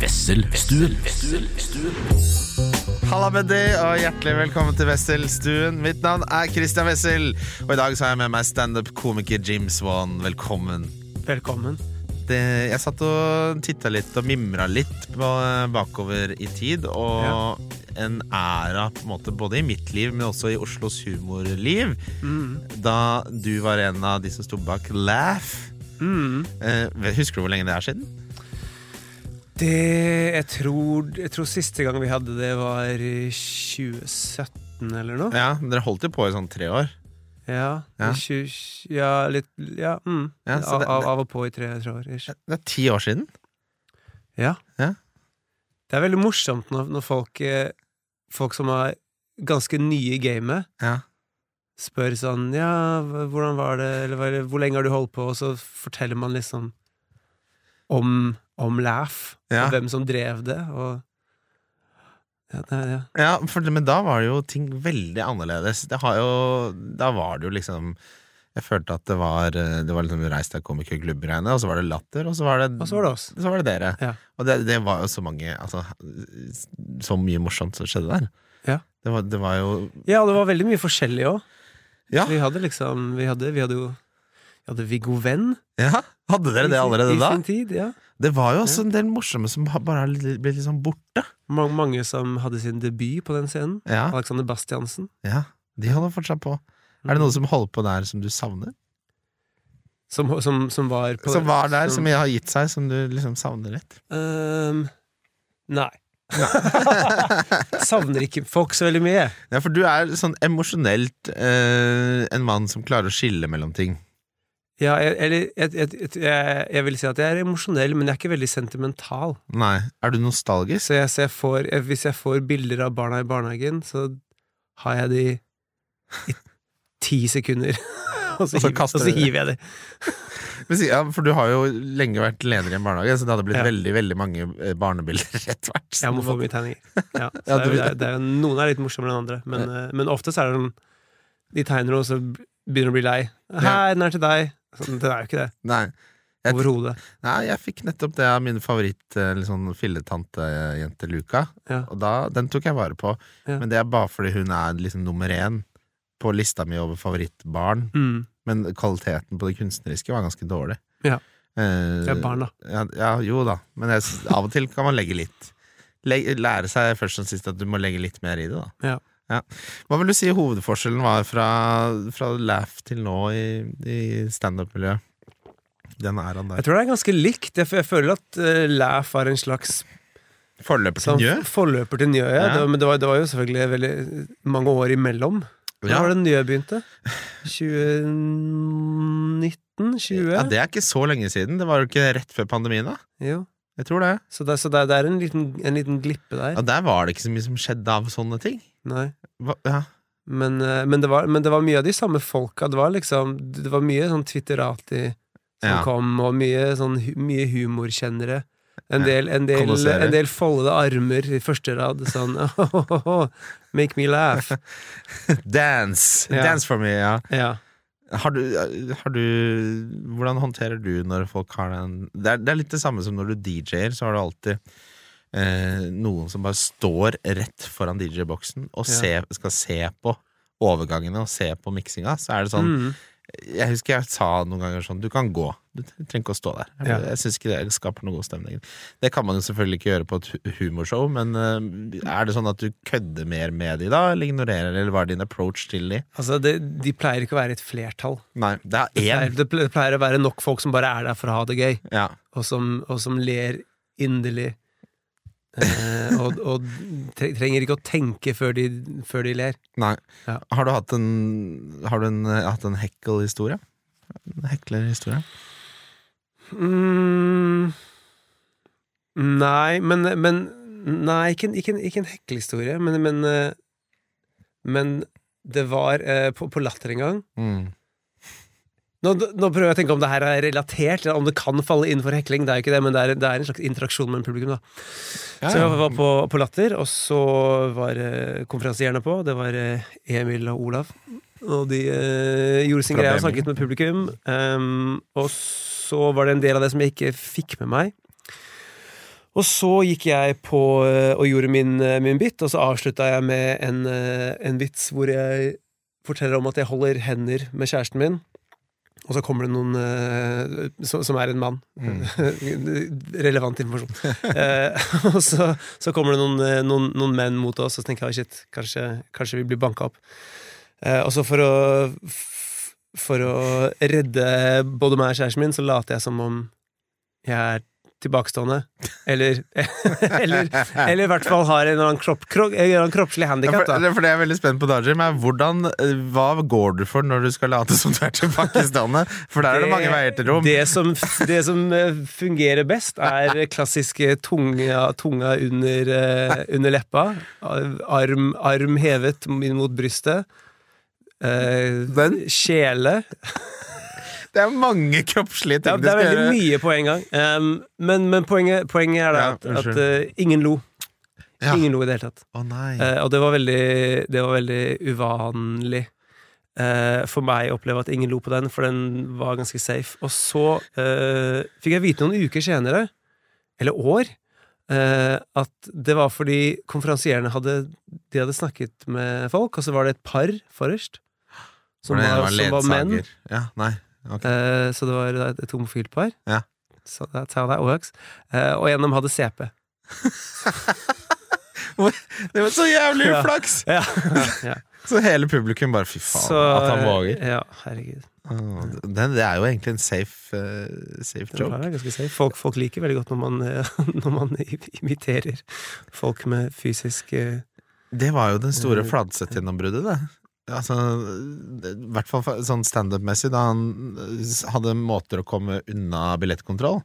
Wesselstuen. Halla med deg, og hjertelig velkommen til Wesselstuen. Mitt navn er Christian Wessel, og i dag så har jeg med meg standup-komiker Jim Swan. Velkommen. Velkommen. Det, jeg satt og titta litt og mimra litt på, bakover i tid, og en æra på en måte både i mitt liv, men også i Oslos humorliv, da du var en av de som sto bak Laugh. Mm. Eh, husker du hvor lenge det er siden? Det jeg tror, jeg tror siste gang vi hadde det, var i 2017 eller noe. Ja, Dere holdt jo på i sånn tre år. Ja, Ja. 20, ja litt Ja, mm. Ja, det- av, av og på i tre, tre år. ish. Det er ti år siden. Ja. Ja. Det er veldig morsomt når, når folk, eh, folk som er ganske nye i gamet, Ja. spør sånn Ja, hvordan var det, eller hvor lenge har du holdt på? Og så forteller man liksom om, om Laugh, Ja. og hvem som drev det, og ja, det, ja. Ja, for, men da var det jo ting veldig annerledes. Det har jo, da var det jo liksom Jeg følte at det var Det var liksom Reis deg komikerklubb-greiene, og så var det Latter, og så var det, så var det oss. så var det dere. Ja. Og det, det var jo så mange Altså, så mye morsomt som skjedde der. Ja. Det var, det var jo Ja, det var veldig mye forskjellig òg. Ja! Vi hadde liksom Vi hadde, vi hadde jo vi hadde Viggo Venn. ja. Hadde dere det allerede da? I sin tid, ja. Det var jo også en del morsomme som bare ble litt- sånn borte. Mange, mange som hadde sin debut på den scenen. Ja, Alexander Bastiansen. ja. De holder fortsatt på. Er det noen som holder på der som du savner? Som, som, som var på Som var der, som har gitt seg, som du liksom savner litt? Ehm, Nei. Savner ikke folk så veldig mye. Ja, for du er sånn emosjonelt eh, en mann som klarer å skille mellom ting. Ja, eller jeg, jeg, jeg, jeg, vil si at jeg er emosjonell, men jeg er ikke veldig sentimental. Nei. Er du nostalgisk? Så, så får, hvis jeg får bilder av barna i barnehagen, så har jeg de i ti sekunder. og, så Og så hiver, og så hiver jeg de. Ja, for du har jo lenge vært leder i en barnehage, så det hadde blitt Ja. veldig veldig mange eh, barnebilder etter hvert. Jeg må få mye tegninger. Ja, Ja, det du- det er, det er, noen er litt morsommere enn andre, men, eh, men ofte så er det sånn De tegner noe, og så begynner å bli lei. Her, den er til deg. Sånn, den er jo ikke det. Nei. Overhodet. nei, jeg fikk nettopp det av min favoritt eh, litt sånn filletantejente Luca. Ja. Og da, den tok jeg vare på. Ja. Men det er bare fordi hun er liksom nummer én på lista mi over favorittbarn. Mm. Men kvaliteten på det kunstneriske var ganske dårlig. Ja. Eh, Det er barn, da. Ja, ja, jo da, men jeg, av og til kan man legge litt. Lære seg først og sist at du må legge litt mer i det. da Ja. Hva vil du si hovedforskjellen var fra, fra Laugh til nå i, i standup-miljøet? Den æraen der. Jeg tror det er ganske likt. Jeg, jeg føler at uh, Laugh er en slags Forløper til sånn, Njø? forløper til Njø. Ja. Ja. Det, men det var, det var jo selvfølgelig veldig mange år imellom. Når Ja. var det Njø begynte? 2019? 20? ja, det er ikke så lenge siden. Det var jo ikke rett før pandemien, da. Jo. Jeg tror det. Så, det, så det, det er en liten, en liten glippe der. Ja, Der var det ikke så mye som skjedde av sånne ting. Nei. Hva, ja. Men, eh, men, det var, men det var mye av de samme folka. Det var liksom Det var mye sånn Twitterati som Ja. kom, og mye, sånn, mye humorkjennere. En del, en, del, en del foldede armer i første rad. Sånn Make me laugh. Dance! Ja. Dance for me, ja. Ja. Har du, har du Hvordan håndterer du når folk har den det er, det er litt det samme som når du DJ-er, så har du alltid eh, noen som bare står rett foran DJ-boksen og se, skal se på overgangene og se på miksinga. Så er det sånn Mm. Jeg husker jeg sa noen ganger sånn Du kan gå. Du trenger ikke å stå der. Jeg, Ja. syns ikke det skaper noen god stemning. Det kan man jo selvfølgelig ikke gjøre på et humorshow, men eh, er det sånn at du kødder mer med de da, eller ignorerer, eller hva er din approach til de? Altså, det, de pleier ikke å være et flertall. Nei, det er Det pleier, det pleier å være nok folk som bare er der for å ha det gøy, Ja. og som, og som ler inderlig. Eh, og, og trenger ikke å tenke før de, før de ler. Nei. Ja. Har du hatt en Har du en, eh, hatt en hekkelhistorie? En heklerhistorie? Mm, nei, men, men Nei, ikke, ikke, ikke en heklehistorie, men, men, eh, men det var eh, på, på Latter en gang. Mm. Nå, nå prøver jeg å tenke om det her er relatert, eller om det kan falle innenfor hekling. Det er jo ikke det, men det er, det er en slags interaksjon med publikum. da Ja, Så jeg var på, på Latter, og så var eh, konferansierne på. Det var eh, Emil og Olav. Og de eh, gjorde sin greie og snakket med publikum. Um, og så var det en del av det som jeg ikke fikk med meg. Og så gikk jeg på eh, og gjorde min, min bit, og så avslutta jeg med en, en vits hvor jeg forteller om at jeg holder hender med kjæresten min. Og så kommer det noen uh, som, som er en mann. Relevant informasjon. uh, og så, så kommer det noen, eh, noen, noen menn mot oss, og så tenker jeg shit, kanskje, kanskje vi blir banka opp. Uh, og så for å For å redde både meg og kjæresten min, så later jeg som om jeg er tilbakestående. Eller Eller, eller i hvert fall har en eller annen, kropp, kro, en eller annen kroppslig Ja, for, for det er jeg veldig spent på, Dajim. er Hvordan, eh, hva går du for når du skal late som du er tilbakestående? For der er det mange veier til rom. Det som, det som eh, fungerer best, er klassiske tunga, tunga under, eh, under leppa. Arm, arm hevet inn mot brystet. Eh? Kjele. Det er mange kroppslige ting ja, det er veldig gjøre. mye på en gang. Um, men men poenget, poenget er da Ja, at, at eh, ingen lo. Ja. Ingen lo i det hele tatt. Nei. Eh, og det var veldig, det var veldig uvanlig uh, for meg å oppleve at ingen lo på den, for den var ganske safe. Og så fikk jeg vite noen uker senere, eller år, at det var fordi konferansierene hadde, de hadde snakket med folk, og så var det et par forrest. Som det var, som var menn. Ja, nei. Ok. Eh, så det var et, homofilt par. Ja. Så that's how that works. Eh, og en av dem hadde CP. Det var så jævlig uflaks! Ja. ja. Så hele publikum bare fy faen Så, at han våger. Ja, herregud. Oh, det, det er jo egentlig en safe, uh, safe joke. safe. Folk, folk liker veldig godt når man, eh, når man imiterer folk med fysisk uh, Det var jo den store uh, Fladseth-gjennombruddet, det. Altså, I hvert fall sånn standup-messig, da han eh, hadde måter å komme unna billettkontroll.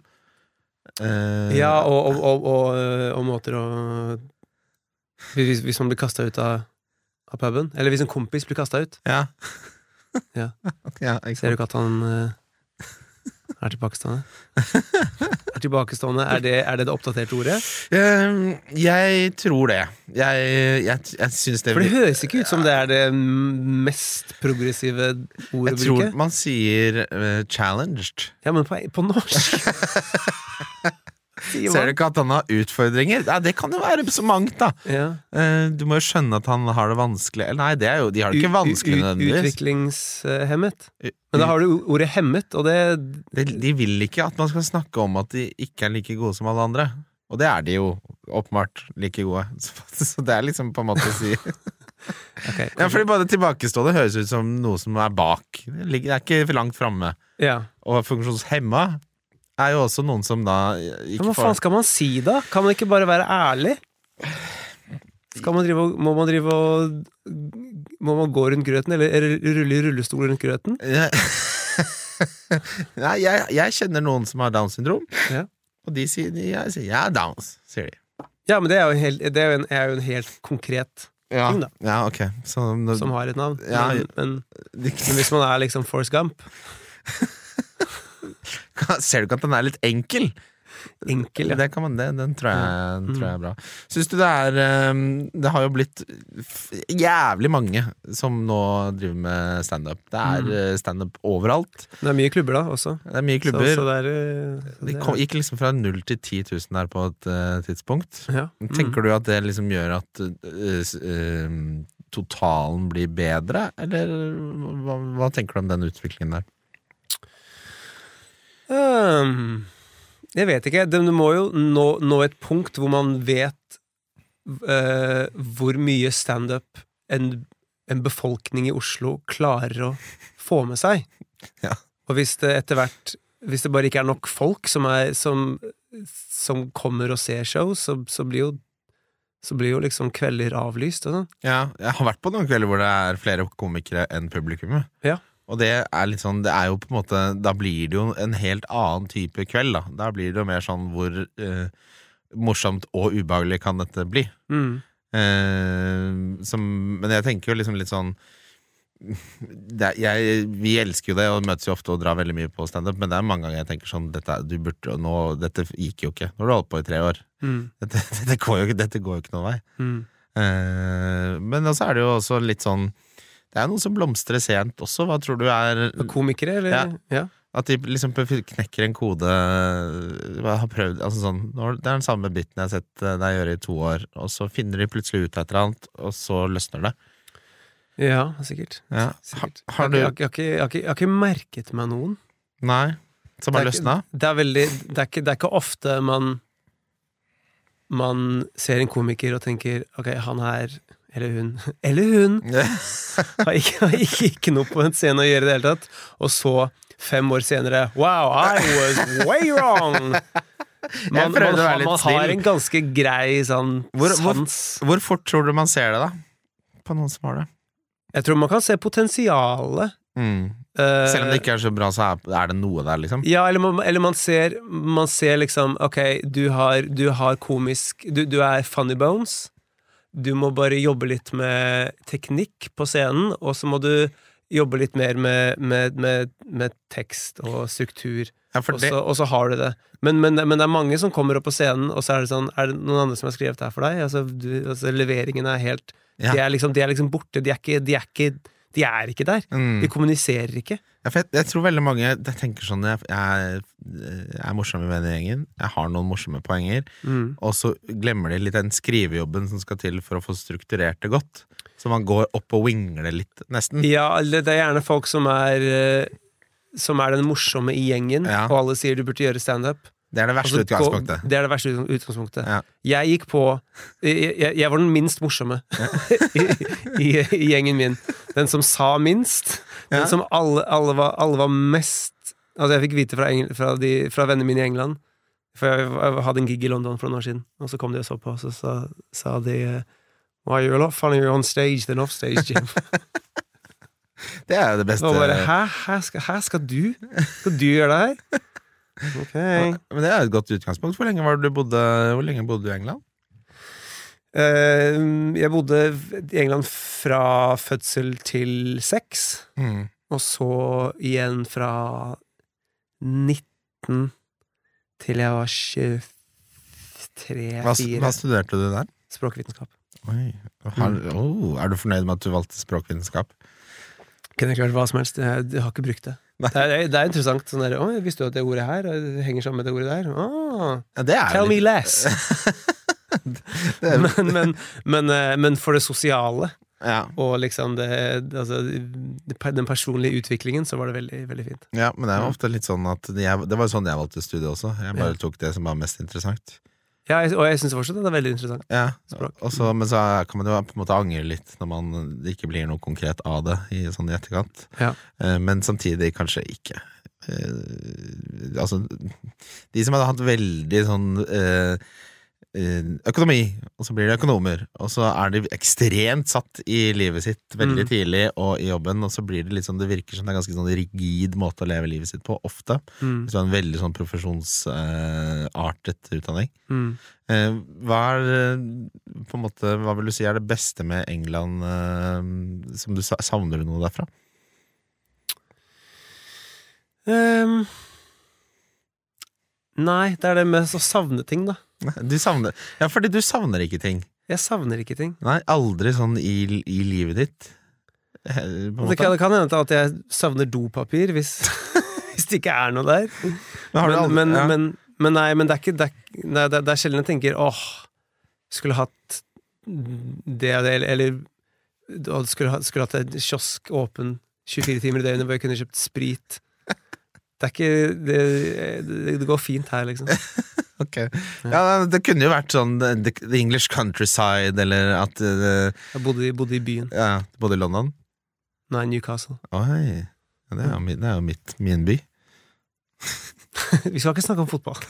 Uh, Ja, og, og, og, og, eh, og måter å Hvis, hvis man blir kasta ut av, av puben, eller hvis en kompis blir kasta ut, Ja. Ja. ja ikke ser du ikke at han eh, er tilbakestående? Er tilbakestående, er det er det, det oppdaterte ordet? Eh, jeg tror det. Jeg, jeg, jeg syns det For det høres ikke ut som det er det mest progressive ordet Jeg tror man sier uh, 'challenged'. Ja, men på, på norsk Sier Ser du ikke at han har utfordringer? Nei, det kan jo være så mangt, da. Ja. Eh, Du må jo skjønne at han har det vanskelig. Eller nei, det jo, de har det ikke vanskelig nødvendigvis. Utviklingshemmet. Men da har du ordet 'hemmet', og det de, de vil ikke at man skal snakke om at de ikke er like gode som alle andre. Og det er de jo åpenbart like gode. Så, så det er liksom på en måte å si Okay, Ja, fordi bare tilbakestående høres ut som noe som er bak. Det er ikke langt framme. ja. Og funksjonshemma er jo også noen som da ikke hva faen skal man si, da? Kan man ikke bare være ærlig? Man drive må man drive og Må man gå rundt grøten, eller, eller rulle i rullestol rundt grøten? Ja. Nei, jeg, jeg kjenner noen som har Downs syndrom, Ja. og de sier jeg sier jeg er Downs, sier de. Ja, men det er jo en helt, det er jo en, er jo en helt konkret Ja, Ting, da. ja okay. Så, når- som har et navn. Ja, men, men, de, men hvis man er liksom Force Gump ser du ikke at den er litt enkel? Enkel, ja. Det kan man, det, den tror jeg, den tror Mm. jeg er bra. Syns du det er um, Det har jo blitt jævlig mange som nå driver med standup. Det er Mm. uh, standup overalt. Det er mye klubber, da, også. Det er mye klubber. så det er, eh, så Det kom, gikk liksom fra null til 10 000 der på et uh, tidspunkt. ja. Tenker du at det liksom gjør at uh, um, totalen blir bedre, eller hva, hva tenker du om den utviklingen der? Ehm, jeg vet ikke. Du må jo nå, nå et punkt hvor man vet uh, hvor mye standup en, en befolkning i Oslo klarer å få med seg. Ja. Og hvis det etter hvert Hvis det bare ikke er nok folk som, er, som, som kommer og ser show, så, så blir jo så blir jo liksom kvelder avlyst og sånn. Ja, jeg har vært på noen kvelder hvor det er flere komikere enn publikummet. Ja. Og det er litt sånn, det er jo på en måte Da blir det jo en helt annen type kveld, da. Da blir det jo mer sånn hvor eh, morsomt og ubehagelig kan dette bli. Mm. Eh, som, men jeg tenker jo liksom litt sånn det, jeg, Vi elsker jo det og møtes jo ofte og drar veldig mye på standup, men det er mange ganger jeg tenker sånn dette, du burde, nå, dette gikk jo ikke. Nå har du holdt på i tre år. Mm. Dette, dette, går, jo, dette går jo ikke noen vei. Mm. Eh, men også er det jo også litt sånn Det er noen som blomstrer sent også. Hva tror du er Komikere, eller? Ja. Ja. At de liksom knekker en kode har prøvd altså sånn, Det er den samme biten jeg har sett eh, deg gjøre i to år, og så finner de plutselig ut et eller annet, og så løsner det. Ja, sikkert. Ja. Sikkert. har du Jeg, har jeg, jeg, jeg har ikke merket meg noen. Nei? Som har løsna? Det er veldig det er, ikke, det er ikke ofte man Man ser en komiker og tenker Ok, han er Eller hun Eller hun! Har ikke, har ikke, ikke noe på en scene å gjøre i det hele tatt. Og så, fem år senere Wow, I was way wrong! Man, man, man, har- man har en ganske grei sånn Hvor- hvor- sans. Hvor fort tror du man ser det, da? På noen som har det? Jeg tror man kan se potensialet. Mm. eh, Selv om det ikke er så bra, så er det noe der, liksom? Ja, eller man, eller man ser Man ser liksom Ok, du har, du har komisk du, du er funny bones. Du må bare jobbe litt med teknikk på scenen, og så må du jobbe litt mer med, med, med, med tekst og struktur. Ja, Og så, og så har du det. Men, men, men det er mange som kommer opp på scenen, og så er det sånn Er det noen andre som har skrevet her for deg? Altså, du, altså Leveringen er helt Ja. de, er liksom, de er liksom borte. De er ikke, de er ikke, de er ikke der. mm. De kommuniserer ikke. Ja, jeg, jeg tror veldig mange jeg tenker sånn jeg, jeg, jeg er morsom i vennegjengen, jeg har noen morsomme poenger, Mm. og så glemmer de litt den skrivejobben som skal til for å få strukturert det godt. Så man går opp og wingler litt, nesten. Ja, det er gjerne folk som er eh, Som er den morsomme i gjengen, Ja. og alle sier du burde gjøre standup. Det er det verste Altså, utgangspunktet. Det er det verste utgangspunktet. Ja. Jeg gikk på jeg, jeg, var den minst morsomme i, i, i gjengen min. Den som sa minst. Ja. som alle, alle, var, alle var mest Altså, jeg fikk vite fra, Engl fra, de, fra vennene mine i England For jeg, jeg hadde en gig i London for noen år siden, og så kom de og så på, og så sa, sa de Why, you're a lot funnier on stage than off stage, Jim. Det er jo det beste. Og bare Hæ? Hæ skal, hæ, skal du? Skal du gjøre det her? Ok. Ja, Men det er et godt utgangspunkt. Hvor lenge, var du bodde, hvor lenge bodde du i England? Eh, jeg bodde i England fra fødsel til seks, Mm. og så igjen fra 19 til jeg var 23-4. Hva, hva studerte du der? Språkvitenskap. Har, oh, er du fornøyd med at du valgte språkvitenskap? Kunne klart hva som helst. Jeg, jeg har ikke brukt det. Det er, det er interessant. Sånn der, å, Visste du at det ordet her det henger sammen med det ordet der? Å, Ja, det er tell me less! men, men, men, eh, men for det sosiale ja. og liksom det, altså, den personlige utviklingen, så var det veldig, veldig fint. ja, men det er ofte litt sånn at jeg, Det var sånn jeg valgte studie også. Jeg bare tok det som var mest interessant. Ja, og jeg syns fortsatt det er veldig interessant. Ja, Språk. og Men så kan man jo på en måte angre litt når man, ikke blir noe konkret av det i sånn i etterkant. Ja. Eh, Men samtidig kanskje ikke. Eh, altså De som hadde hatt veldig sånn eh, økonomi, og så blir det økonomer, og så er de ekstremt satt i livet sitt veldig Mm. tidlig og i jobben, og så blir det litt sånn Det virker som det er ganske sånn rigid måte å leve livet sitt på, ofte. Mm. Hvis du har en veldig sånn profesjonsartet utdanning. Mm. Uh, hva er eh, på en måte Hva vil du si er det beste med England? uh, som du Savner du noe derfra? Um, nei, det er det med å savne ting, da. Du savner Ja, fordi du savner ikke ting. Jeg savner ikke ting. Nei, aldri sånn i, i livet ditt. Eh, Det kan, det kan hende at jeg savner dopapir hvis, hvis det ikke er noe der. Men aldri, Men, men, ja. men, men nei, men det er ikke Det er, det er, sjelden jeg tenker åh, skulle hatt det og det, eller, skulle, ha- skulle hatt en kiosk åpen 24 timer i døgnet hvor jeg kunne kjøpt sprit. Det er ikke Det, det, det går fint her, liksom. Ok. ja, det kunne jo vært sånn The, English Countryside, eller at uh, Jeg bodde, i- bodde i byen. Ja, Bodde i London. Nei, Newcastle. Oi. Ja, det er jo, mi- det er jo mitt, min by. Vi skal ikke snakke om fotball.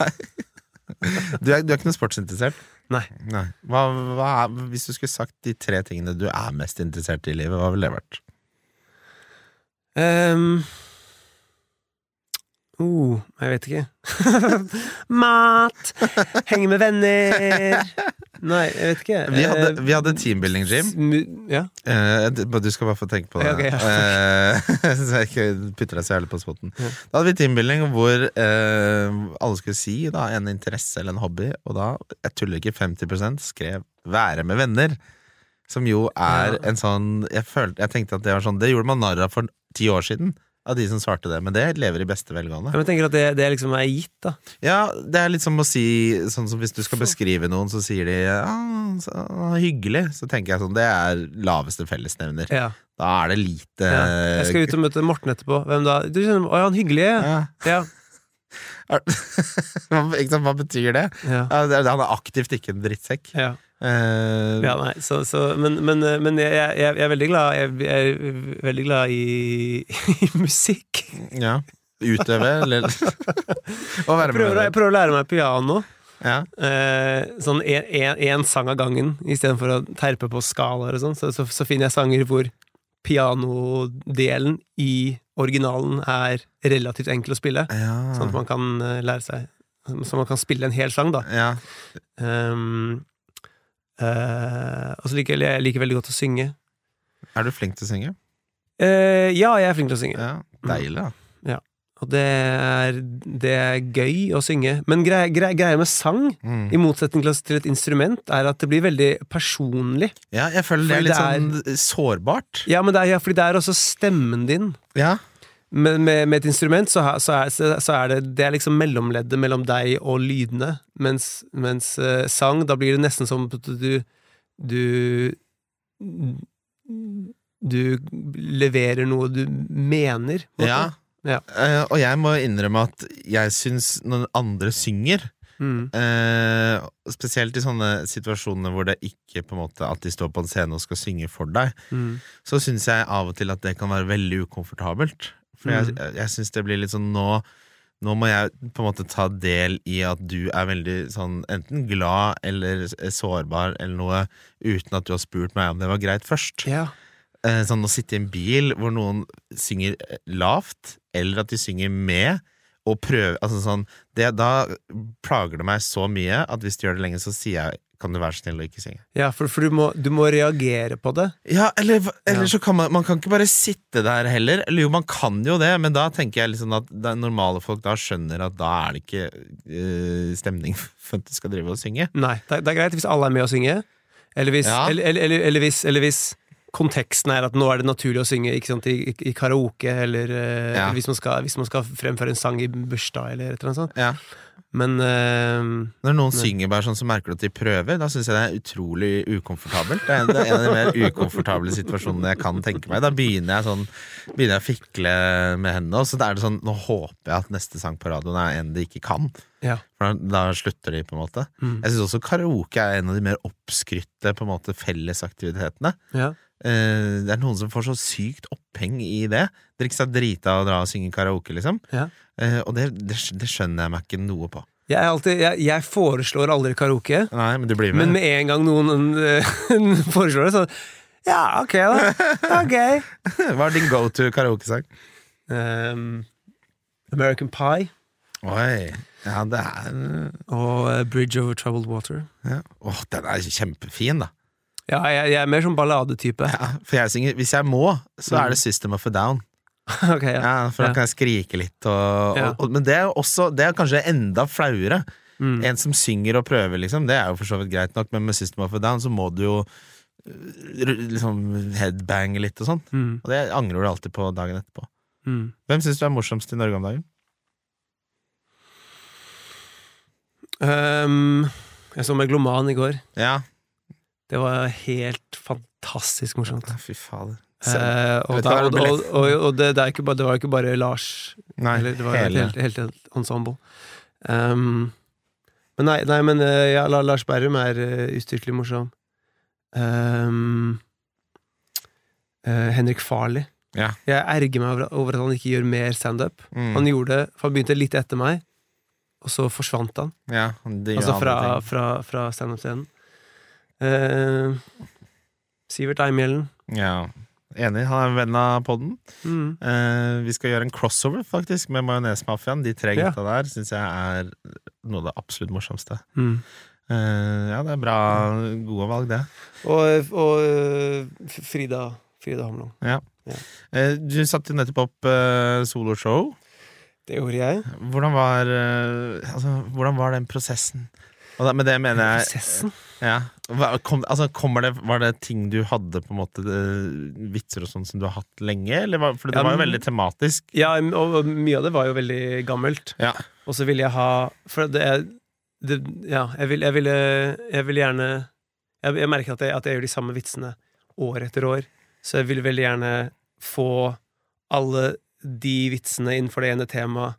Du er, du er ikke noe sportsinteressert? Nei. Nei. Hva, hva er, hvis du skulle sagt de tre tingene du er mest interessert i i livet, hva ville det vært? Um, oh, jeg vet ikke. Mat! Henge med venner! Nei, jeg vet ikke. Vi hadde, Eh, vi hadde teambuilding, Jim. Ja. Eh, du skal bare få tenke på det. Okay, ok, ja. Eh, så jeg ikke putter deg så jævlig på spotten. Ja. Da hadde vi teambuilding hvor uh, alle skulle si da, en interesse eller en hobby, og da, jeg tuller ikke, 50% skrev 'være med venner'. Som jo er en sånn jeg, følte, jeg tenkte at det var sånn Det gjorde man narr av for ti år siden. Av de som svarte det, men det lever i beste velgående. Ja, Jeg tenker at det, det liksom er gitt, da. Ja, det er litt som å si Sånn som hvis du skal beskrive noen, så sier de ja, så, hyggelig. Så tenker jeg sånn, det er laveste fellesnevner. Ja. Da er det lite ja. Jeg skal ut og møte Morten etterpå. Hvem da? Du kjenner, Å ja, han hyggelige. ja. Ja. Hva, betyr det? Ja. Han er aktivt ikke en drittsekk. ja. Eh, ja nei, så, så, men, men, men jeg, jeg, jeg er veldig glad Jeg, jeg er veldig glad i, i musikk. ja. Utøve, eller Å være med jeg prøver å lære meg piano. Ja. Uh, sånn én sang av gangen, istedenfor å terpe på skalaer og sånn. Så, så, så finner jeg sanger hvor pianodelen i originalen er relativt enkel å spille. Ja. Sånn at man kan eh, lære seg Så man kan spille en hel sang, da. ja. Um, eh, og så liker jeg, jeg liker veldig godt å synge. Er du flink til å synge? Uh, ja, jeg er flink til å synge. Ja. Deilig, da. Og det er, det er gøy å synge. Men greia grei, greia med sang, Mm. i motsetning til et instrument, er at det blir veldig personlig. Ja, jeg føler det er litt det er- sånn sårbart. Ja, men det er, ja, fordi det er også stemmen din. Ja. Med, med, med et instrument så, ha- så, er, så, er det Det er liksom mellomleddet mellom deg og lydene. Mens, mens uh, sang, da blir det nesten som at du Du Du leverer noe du mener. ja. Ja. Uh, og jeg må innrømme at jeg syns når andre synger Mm. uh, Spesielt i sånne situasjoner hvor det ikke på en måte at de står på en scene og skal synge for deg, Mm. så syns jeg av og til at det kan være veldig ukomfortabelt. For jeg, Mm. jeg syns det blir litt sånn nå nå må jeg på en måte ta del i at du er veldig sånn enten glad eller sårbar eller noe, uten at du har spurt meg om det var greit først. Ja. Eh, sånn å sitte i en bil hvor noen synger eh, lavt, eller at de synger med, og prøve altså sånn, det, Da plager det meg så mye at hvis du gjør det lenge, så sier jeg kan du være snill å ikke synge. ja, for, for du, må, du må reagere på det. Ja, eller, eller Ja. så kan man Man kan ikke bare sitte der heller. Eller jo, man kan jo det, men da tenker jeg liksom at normale folk da skjønner at da er det ikke eh, stemning for at du skal drive og synge. Nei, det det er greit hvis alle er med og synge. Eller hvis, Ja. eller, eller, eller, eller hvis, eller hvis konteksten er at nå er det naturlig å synge sant, i, i karaoke, eller, eh, Ja. eller hvis, man skal, hvis man skal fremføre en sang i bursdag, eller et eller annet sånt. Ja. Men uh, Når noen men, synger bare sånn, så merker du at de prøver. Da syns jeg det er utrolig ukomfortabelt. Det er, det er en av de mer ukomfortable situasjonene jeg kan tenke meg. Da begynner jeg sånn Begynner jeg å fikle med hendene, og så er det sånn Nå håper jeg at neste sang på radioen er en de ikke kan. ja. For da, da slutter de, på en måte. Mm. Jeg syns også karaoke er en av de mer oppskrytte på en måte fellesaktivitetene. ja. Eh, det er noen som får så sykt oppheng i det. Drikke seg drita og dra og synge karaoke, liksom. Ja. Eh, og det, det, det skjønner jeg meg ikke noe på. Jeg, alltid, jeg, jeg foreslår aldri karaoke, Nei, men med. men med en gang noen eh, foreslår det, så Ja, ok, da. Ok. Hva er din go to karaokesang? Um, American Pie Oi. Ja, det er og Bridge Over Troubled Water. ja. Åh, den er kjempefin, da. Ja, jeg, jeg er mer sånn balladetype. Ja, for jeg synger Hvis jeg må, så er det System of a Down. okay, ja. Ja, For da kan jeg skrike litt. Og, Ja. og, men det er, også, det er kanskje enda flauere. Mm. En som synger og prøver, liksom, det er jo for så vidt greit nok, men med System of a Down så må du jo øh, liksom headbange litt og sånn. Mm. Og det angrer du alltid på dagen etterpå. Mm. Hvem syns du er morsomst i Norge om dagen? Um, jeg så Megloman i går. Ja. Det var helt fantastisk morsomt. Fy fader. Eh, og det og, og, og det, bare, det var ikke bare Lars Nei, eller, Det var hele. helt, helt, helt ensemble. Um, men nei, nei men eh, ja, Lars Berrum er uh, ustyrtelig morsom. Um, uh, Henrik Farley. Ja. Jeg erger meg over, over at han ikke gjør mer standup. Mm. Han gjorde det, for han begynte litt etter meg, og så forsvant han. Ja, Altså fra, fra, fra standup-scenen. Eh, Sivert Eimhjellen. Ja. Enig. Han er en venn av podden. Mm. Eh, vi skal gjøre en crossover faktisk med Majonesmafiaen. De tre Ja. der syns jeg er noe av det absolutt morsomste. Mm. Eh, ja, det er bra. Gode valg, det. Og, og eh, Frida Frida Hamlung. Eh, du satte nettopp opp eh, soloshow. Det gjorde jeg. Hvordan var, eh, altså, hvordan var den prosessen? Da, men det mener jeg Prosessen. ja. Hva, kom, altså, kommer det, Var det ting du hadde, på en måte eh, vitser og sånn som du har hatt lenge? Eller var, for det Ja, var jo veldig tematisk. Ja, og mye av det var jo veldig gammelt. Ja. Og så ville jeg ha For det det, Ja, jeg vil, jeg ville Jeg vil gjerne Jeg, jeg merker at jeg, at jeg gjør de samme vitsene år etter år, så jeg vil veldig gjerne få alle de vitsene innenfor det ene temaet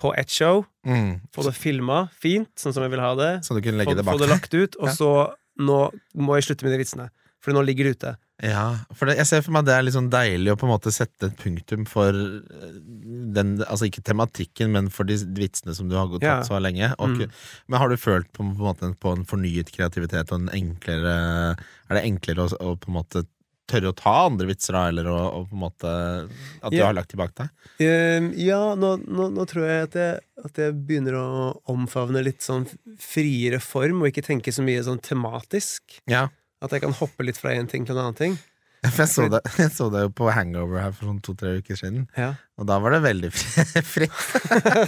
på ett show. Mm. Få det filma fint, sånn som jeg vil ha det. Så du kunne Få, det det få det lagt ut, og Ja. så Nå må jeg slutte med de vitsene, for nå ligger det ute. Ja, for det, jeg ser for meg at det er litt sånn deilig å på en måte sette et punktum for eh, den, altså ikke tematikken, men for de vitsene som du har gått Ja. tatt så lenge. Og, Mm. Men har du følt på, på, en måte på en fornyet kreativitet og en enklere Er det enklere å, å på en måte tørre å ta andre vitser da, eller å, å på en måte At du Ja. har lagt tilbake deg? Um, ja, nå, nå, nå tror jeg at, jeg at jeg begynner å omfavne litt sånn friere form, og ikke tenke så mye sånn tematisk. Ja. At jeg kan hoppe litt fra en ting til en annen ting. Jeg så, det, jeg så det jo på Hangover her for sånn to-tre uker siden, Ja. og da var det veldig fri- fritt.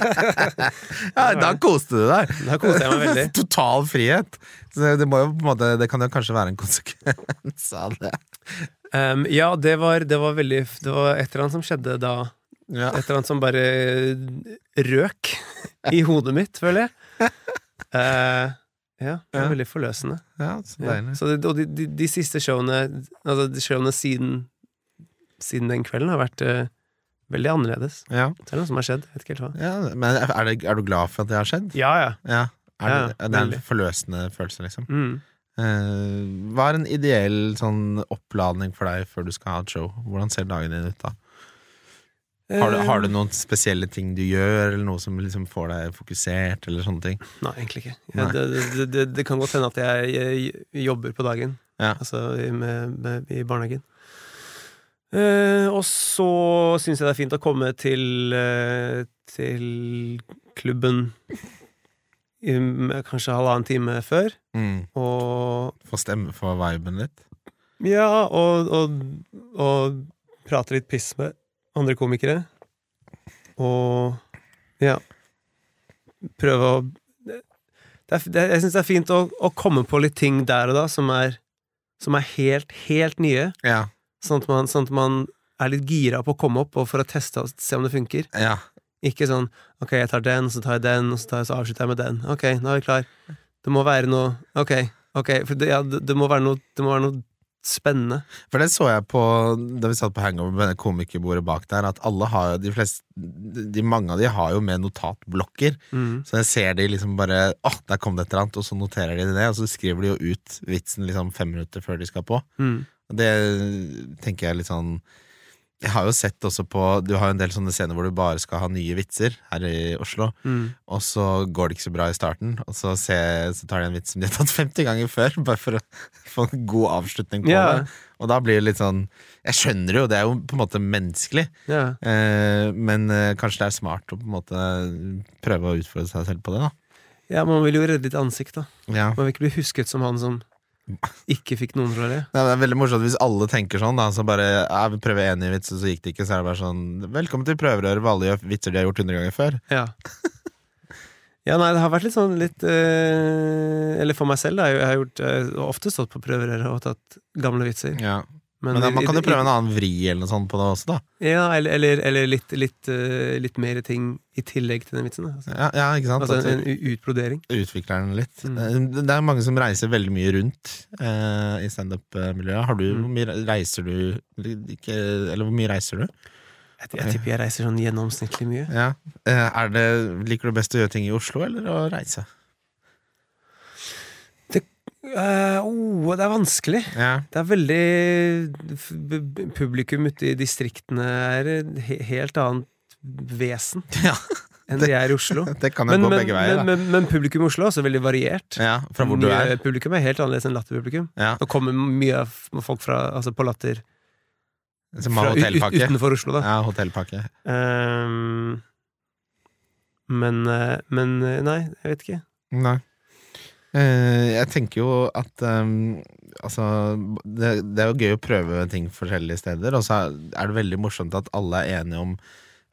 ja, da koste du deg! Da koste jeg meg veldig. Total frihet. Så det, det, må jo på en måte, det kan jo kanskje være en konsekvens av det. Ehm, ja, det var, det var veldig Det var et eller annet som skjedde da. Ja. Et eller annet som bare røk i hodet mitt, føler jeg. Uh, ja, det var Ja. veldig forløsende. Ja, så Ja. deilig. Så det, og de, de, de siste showene Altså de showene siden Siden den kvelden har vært uh, veldig annerledes. Ja. Det er noe som har skjedd. Vet ikke helt hva. Ja, men er, det, er du glad for at det har skjedd? Ja, ja. Ja. Er Ja, det, det er en forløsende følelse, liksom. Mm. Eh, hva er en ideell sånn oppladning for deg før du skal ha et show? Hvordan ser dagen din ut da? Har du, har du Eh, noen spesielle ting du gjør, eller noe som liksom får deg fokusert, eller sånne ting? Nei, egentlig ikke. Ja, det, det, det, det kan godt hende at jeg, jeg jobber på dagen, Ja. altså med, med, i barnehagen. Eh, og så syns jeg det er fint å komme til, eh, til klubben kanskje halvannen time før, Mm. og Få stemme for viben litt? Ja, og, og, og prate litt piss med andre komikere. Og ja Prøve å det er, Jeg syns det er fint å, å komme på litt ting der og da som er, som er helt, helt nye. Ja. Sånn at, man, sånn at man er litt gira på å komme opp og for å teste og se om det funker. ja. Ikke sånn ok, jeg tar den, så tar jeg den, og så, tar jeg, så avslutter jeg med den. Ok, nå er vi klar. Det må være noe Ok, ok, for det, ja, det, det, må være noe, det må være noe spennende. For det så jeg på da vi satt på hangover med det komikerbordet bak der, at alle har jo de fleste de, Mange av de har jo med notatblokker. Mm. Så jeg ser de liksom bare Åh, der kom det et eller annet, og så noterer de det, og så skriver de jo ut vitsen liksom fem minutter før de skal på. Mm. Det tenker jeg litt sånn Jeg har jo sett også på Du har jo en del sånne scener hvor du bare skal ha nye vitser her i Oslo, Mm. og så går det ikke så bra i starten, og så, se, så tar de en vits som de har tatt 50 ganger før, bare for å få en god avslutning på yeah. det. Og da blir det litt sånn Jeg skjønner jo, det er jo på en måte menneskelig, yeah. eh, men eh, kanskje det er smart å på en måte prøve å utfordre seg selv på det, da. ja, man vil jo redde litt ansikt, da. Ja. Man vil ikke bli husket som han som ikke fikk noen fra det? Nei, det er veldig morsomt hvis alle tenker sånn. da Så bare, ja, vi prøver én ny vits, og så gikk det ikke. Så er det bare sånn Velkommen til prøverøret hvor alle gjør vitser de har gjort 100 ganger før. Ja. ja, nei, det har vært litt sånn litt øh, Eller for meg selv, da. Jeg har gjort, jeg har ofte stått på prøverøret og tatt gamle vitser. Ja. Men, da, i- man kan jo prøve en annen vri eller noe sånt på det også, da. Ja, eller, eller, eller litt, litt, uh, litt mer ting i tillegg til den vitsen. Altså, Ja, ja ikke sant? altså en, en utbrodering. utvikler den litt. Mm. Eh, Det er mange som reiser veldig mye rundt uh, i standup-miljøet. Har du, Mm. Hvor mye reiser du ikke, Eller hvor mye reiser du? Jeg, jeg tipper jeg reiser sånn gjennomsnittlig mye. Ja. Er det, liker du best å gjøre ting i Oslo, eller å reise? Eh, oh, det er vanskelig. Ja. Det er veldig Publikum ute i distriktene er helt annet vesen ja. enn det er i Oslo. Det kan jo Men, gå men, begge veier, men, men, men publikum i Oslo er også veldig variert. Ja, fra hvor du er. Publikum er helt annerledes enn latterpublikum. Ja. Nå kommer mye folk fra, altså på latter Som har fra, hotellpakke. utenfor Oslo, da. Ja, hotellpakke. Ehm, men, eh, men eh, nei, jeg vet ikke. Nei. Eh, jeg tenker jo at um, Altså, det, det er jo gøy å prøve ting forskjellige steder, og så er det veldig morsomt at alle er enige om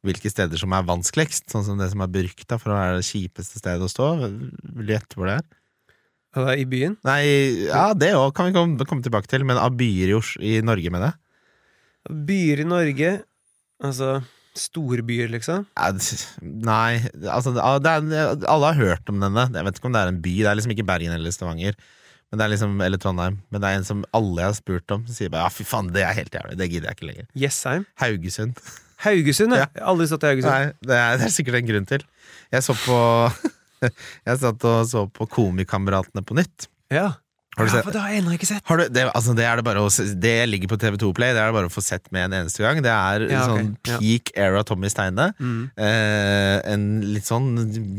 hvilke steder som er vanskeligst. Sånn som det som er berykta for å være det kjipeste stedet å stå. Vil du gjette hvor det er? Det er I byen? Nei, ja, det òg kan vi komme, komme tilbake til, men av byer i, i Norge, mener jeg. Byer i Norge Altså storbyer, liksom? Nei, altså det er, Alle har hørt om denne. Jeg vet ikke om det er en by. Det er liksom ikke Bergen eller Stavanger. Men det er liksom, eller Trondheim. Men det er en som alle jeg har spurt om, sier bare ja, fy faen, det er helt jævlig. Det gidder jeg ikke lenger. Jessheim? Haugesund. Haugesund. Ja. Aldri stått i Haugesund. Nei, det er, det er sikkert en grunn til. Jeg så på Jeg satt og så på Komikameratene på nytt. Ja. Har du ja, for det har jeg ennå ikke sett. Har du, det, altså det, det, å, det ligger på TV2 Play. Det er det bare å få sett med en eneste gang. Det er Ja, okay. sånn Ja. peak era Tommy Steine. Mm. Eh, en litt sånn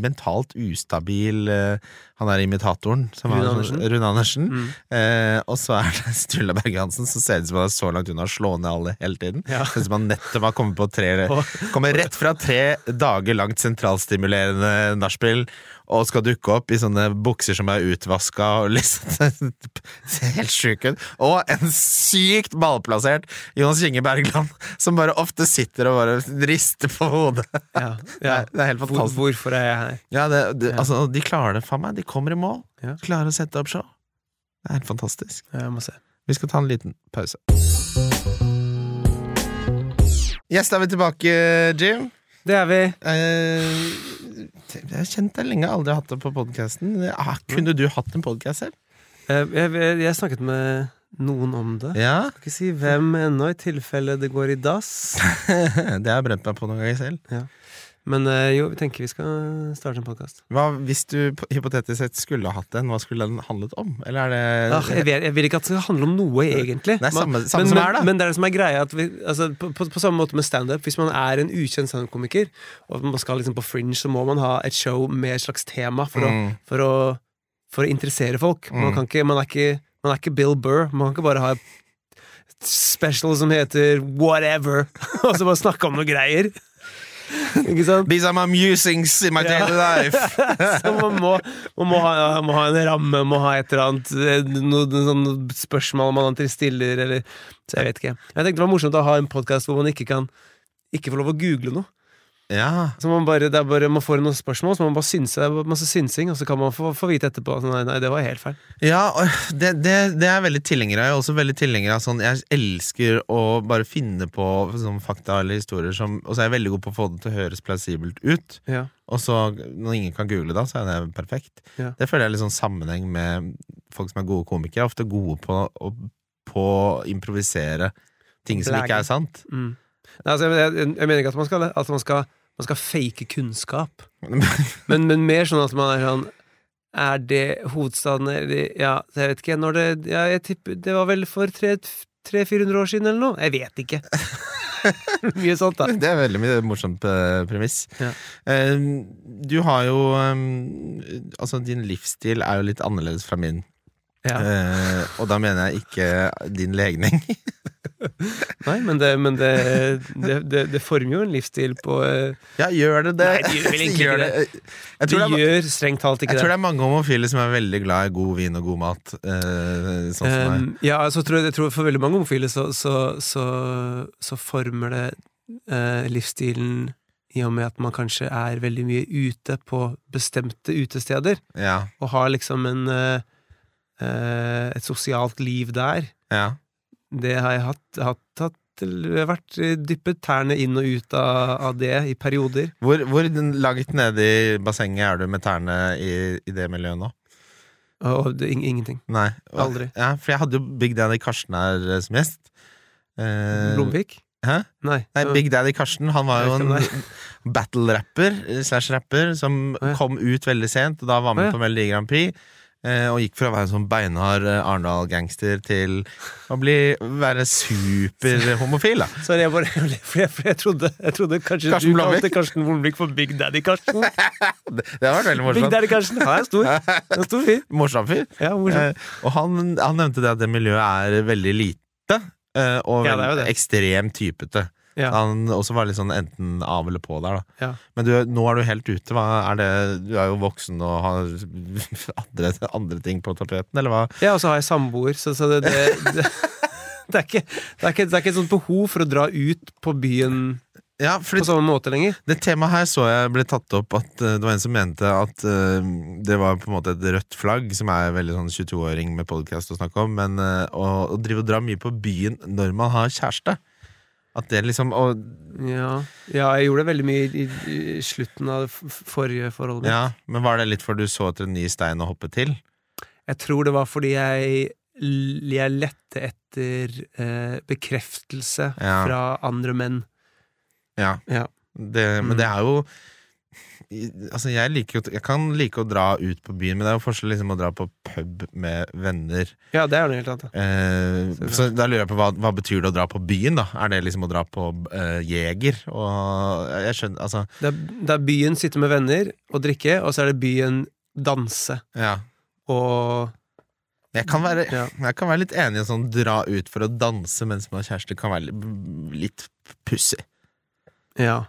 mentalt ustabil eh, Han er imitatoren. Som Rune sånn- Andersen. Rune Andersen. Mm. Eh, og så er det Sturla Berge Hansen, som ser ut som han er så langt unna å slå ned alle hele tiden. Ja. Ser ut som han nettopp har kommet på tre Kommer rett fra tre dager langt sentralstimulerende nachspiel og skal dukke opp i sånne bukser som er utvaska og liksom helt sjuk ut. Og en sykt ballplassert Jonas Kinge Bergland, som bare ofte sitter og bare rister på hodet. Ja, Det ja. det er helt Hvor, fantastisk. hvorfor er jeg her? Ja, det, det. Altså, de klarer det, faen meg. De kommer i mål. Klarer å sette opp show. Det er helt fantastisk. Vi skal ta en liten pause. Yes, da er vi tilbake, Jim. Det er vi. Eh, jeg har kjent deg lenge, aldri hatt det på podkasten. Ah, kunne du hatt en podkast selv? Eh, Jeg, jeg, jeg snakket med noen om det. Ja, Skal ikke si hvem ennå, i tilfelle det går i dass. det har jeg brent meg på noen ganger selv. Men eh, jo, vi tenker vi skal starte en podkast. Hvis du hypotetisk sett skulle hatt en, hva skulle den handlet om? Eller er det jeg, vet- jeg vil ikke at det skal handle om noe, egentlig. Nei, samme- samme men, som er, da. Men, men det er det som er greia. Vi, altså, på, på, på samme måte med standup. Hvis man er en ukjent standup-komiker, og man skal liksom på fringe, så må man ha et show med et slags tema for, Mm. å, for, å, for å interessere folk. Man, Mm. kan ikke, man, er ikke, man er ikke Bill Burr. Man kan ikke bare ha et special som heter whatever, og så bare snakke om noe greier. Ikke sant? These are my musings in my daily life. Så man må, man må, ha, må ha en ramme, må ha et eller annet eh, Noe sånn spørsmål man alltid stiller, eller Så jeg vet ikke. Jeg tenkte det var morsomt å ha en podkast hvor man ikke kan ikke få lov å google noe. Ja, Så man bare, det er bare, man får noen spørsmål, så man bare synser, det er masse synsing, og så kan man få, få vite etterpå at nei, nei, det var helt feil. ja det, det, det er veldig tilhenger av. Jeg er også veldig tilhenger av sånn Jeg elsker å bare finne på sånn fakta eller historier som Og så er jeg veldig god på å få det til å høres plausibelt ut. Ja. Og så, når ingen kan google da, så er det perfekt. Ja. Det føler jeg er litt sånn sammenheng med folk som er gode komikere. Er ofte gode på på å improvisere ting som ikke er sant. Mm. Nei, altså, jeg, jeg, jeg mener ikke at man skal, at man skal, man skal fake kunnskap, men, men mer sånn at man er sånn Er det hovedstaden eller Ja, jeg vet ikke. Når det ja, jeg tipper, Det var vel for 300-400 år siden eller noe? Jeg vet ikke. Mye sånt, da. Det er veldig mye morsomt premiss. Ja. Eh, du har jo eh, Altså, din livsstil er jo litt annerledes fra min. Ja. Eh, og da mener jeg ikke din legning. Nei, men, det, men det, det, det, det former jo en livsstil på eh, ja, gjør det det? Nei, det gjør vel egentlig Gjør ikke det. Jeg Det tror det, er, gjør strengt talt ikke jeg tror det. det er mange homofile som er veldig glad i god vin og god mat. eh, sånn som. Um, ja, altså, tror jeg, jeg tror For veldig mange homofile så, så, så, så former det eh, livsstilen i og med at man kanskje er veldig mye ute på bestemte utesteder, Ja, og har liksom en eh, eh, et sosialt liv der. ja. Det har jeg hatt, hatt, hatt vært dyppet tærne inn og ut av, av det i perioder. Hvor, hvor langt nede i bassenget er du med tærne i, i det miljøet nå? Og det, ing- ingenting. Nei. Aldri. Ja, for jeg hadde jo Big Daddy Karsten her eh, som gjest. Eh, Blomvik? Hæ? Nei. Nei, Big Daddy Karsten Han var jo en battle-rapper slash rapper som kom ut veldig sent, og da var med på Melodi Grand Prix. Eh, Og gikk fra å være en sånn beinhard eh, Arendal-gangster til å bli, være superhomofil. Sorry, jeg bare For jeg, for jeg, trodde, jeg trodde kanskje Karsten du kalte Karsten Blomvik for Big Daddy Karsten. Det, det har vært veldig morsomt. Big. Daddy Karsten. Han er stor. Er stor fyr. Morsom fyr. Ja, morsom. Eh, og han, han nevnte det at det miljøet er veldig lite, eh, og Ja, det jo det. ekstremt typete. Ja. Han også var litt sånn enten av eller på der, da. Ja. Men du, nå er du helt ute. Er det? Du er jo voksen og har andre, andre ting på tapeten, eller hva? Ja, og så har jeg samboer, så, så det, det, det, det, er ikke, det, er ikke, det er ikke et sånt behov for å dra ut på byen Ja, på sånn samme måte lenger. Det temaet her så jeg ble tatt opp at eh, det var en som mente at eh, det var på en måte et rødt flagg, som er veldig sånn 22-åring med podkast å snakke om, men eh, å, å drive og dra mye på byen når man har kjæreste At det liksom og, Ja. ja, jeg gjorde det veldig mye i, i slutten av det forrige forholdet mitt. Ja, Men var det litt for du så etter en ny stein å hoppe til? Jeg tror det var fordi jeg, jeg lette etter eh, bekreftelse Ja. fra andre menn. Ja. Ja. Det, men Mm. det er jo Altså jeg, liker jo, jeg kan like å dra ut på byen, men det er jo forskjell liksom å dra på pub med venner. Ja, det er noe helt annet. Eh, så da lurer jeg på hva, hva betyr det å dra på byen, da? Er det liksom å dra på eh, Jeger? Og jeg skjønner Altså, Det er, det er byen sitte med venner og drikke, og så er det byen danse ja. og Jeg kan være, Ja. jeg kan være litt enig i å sånn dra ut for å danse mens man har kjæreste, kan være litt pussig. Ja.